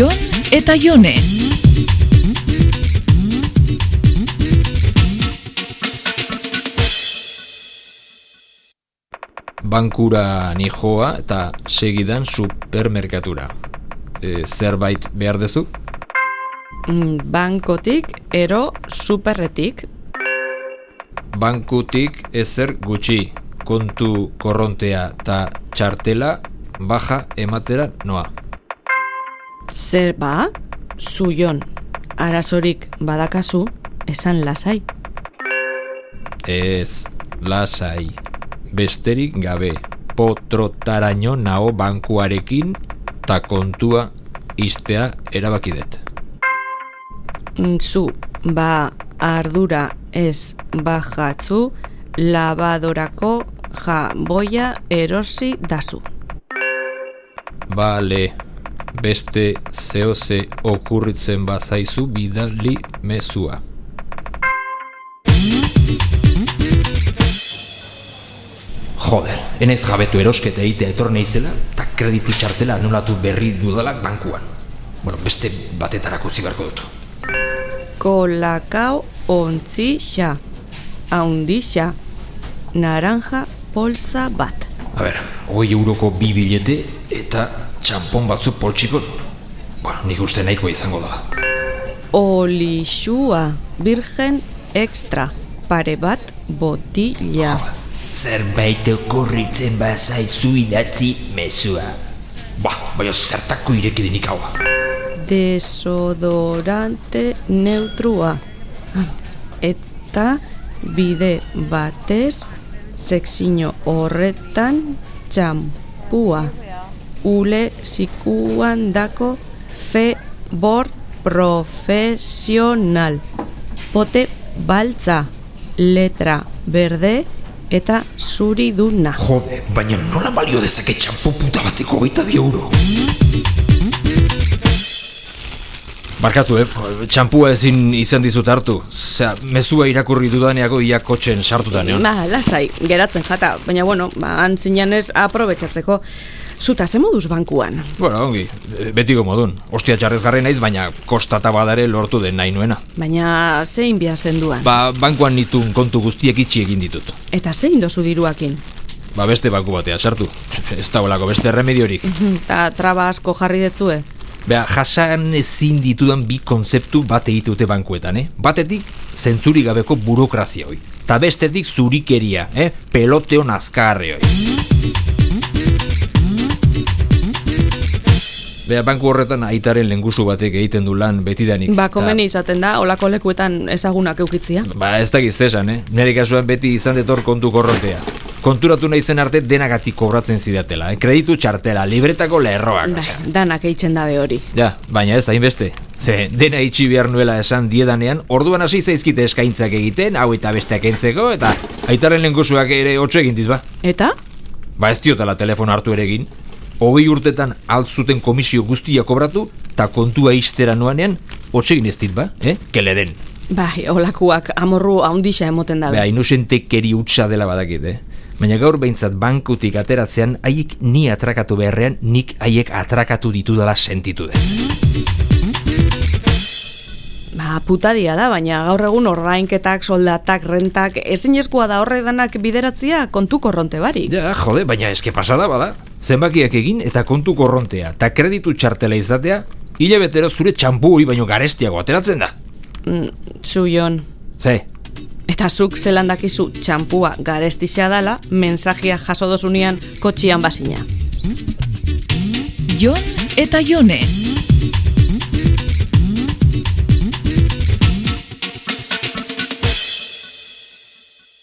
Jon eta Jone. Bankura ni joa eta segidan supermerkatura. E, zerbait behar dezu? Mm, Bankotik ero superretik. Bankutik ezer gutxi. Kontu korrontea eta txartela baja ematera noa. Zer ba? Zuion. Arazorik badakazu, esan lasai. Ez, lasai. Besterik gabe, potrotaraino nao bankuarekin ta kontua istea erabakidet. Mm, Zu, ba ardura ez bajatzu, labadorako jaboia erosi dazu. Bale, beste zehose okurritzen bazaizu bidali mezua. Joder, enez jabetu erosketa egitea etorne izela, eta kreditu txartela anulatu berri dudalak bankuan. Bueno, beste batetarako utzi beharko dut. Kolakao ontzi xa, haundi xa, naranja poltza bat. A ber, hogei euroko bi bilete eta txampon batzuk poltsiko. Bueno, nik uste nahiko izango da. Olixua, virgen extra, pare bat botila. Zerbait okurritzen bazaizu idatzi mezua. Ba, baina zertako ireki denik haua. Desodorante neutrua. Eta bide batez sekzino horretan txampua. Ule zikuan dako fe bord profesional. Pote baltza, letra berde eta zuri duna. Jode, baina nola balio dezake txampo puta bateko gaita bi euro? Barkatu, eh? Txampua ezin izan dizut hartu. Osea, mezua irakurri dudaneako ia kotxen sartuta neon. Ba, lasai, geratzen jata, baina bueno, ba, han zinanez aprobetsatzeko. Zuta, ze moduz bankuan? Bueno, ongi, eh, betiko modun. Ostia txarrezgarri naiz, baina kostata badare lortu den nahi nuena. Baina zein bia zenduan? Ba, bankuan nitun kontu guztiek itxi egin ditut. Eta zein dozu diruakin? Ba, beste banku batea sartu. Ez dagoelako beste remediorik. Eta traba asko jarri detzue? Bea, jasan ezin ditudan bi konzeptu bat egiteute bankuetan, eh? Batetik, zentzuri gabeko burokrazia hoi. Ta bestetik zurikeria, eh? Peloteo nazkarre hoi. Bea, banku horretan aitaren lengusu batek egiten du lan betidanik. Ba, komeni izaten da, olako lekuetan ezagunak eukitzia. Ba, ez dakiz zesan, eh? Nire kasuan beti izan detor kontu korrontea. Konturatu nahi zen arte denagatik kobratzen zidatela, eh? Kreditu txartela, libretako lerroak, Ba, danak eitzen dabe hori. Ja, baina ez hainbeste. Ze, dena itxi behar nuela esan diedanean, orduan hasi zaizkite eskaintzak egiten, hau eta besteak entzeko, eta aitaren lengusuak ere hotxe egin dit, ba. Eta? Ba ez diotala telefono hartu ere egin. Hogei urtetan altzuten komisio guztia kobratu, eta kontua iztera nuanean, hotxe egin ez dit, ba, eh? Kele den. Bai, olakuak amorru haundixa emoten dabe. Beha, inusentekeri utxa dela badakit, eh? Baina gaur behintzat bankutik ateratzean, haiek ni atrakatu beharrean, nik haiek atrakatu ditudala sentitu den. Ba, putadia da, baina gaur egun ordainketak, soldatak, rentak, ezinezkoa da horre danak bideratzia kontu korronte barik. Ja, jode, baina eske pasada bada. Zenbakiak egin eta kontu korrontea eta kreditu txartela izatea, hilabetero zure txampu hori baino garestiago ateratzen da. Mm, Zuion. Ze, Eta zuk zelan dakizu txampua garestixa dala, mensajia jaso dozunean kotxian bazina. Jon eta Jone.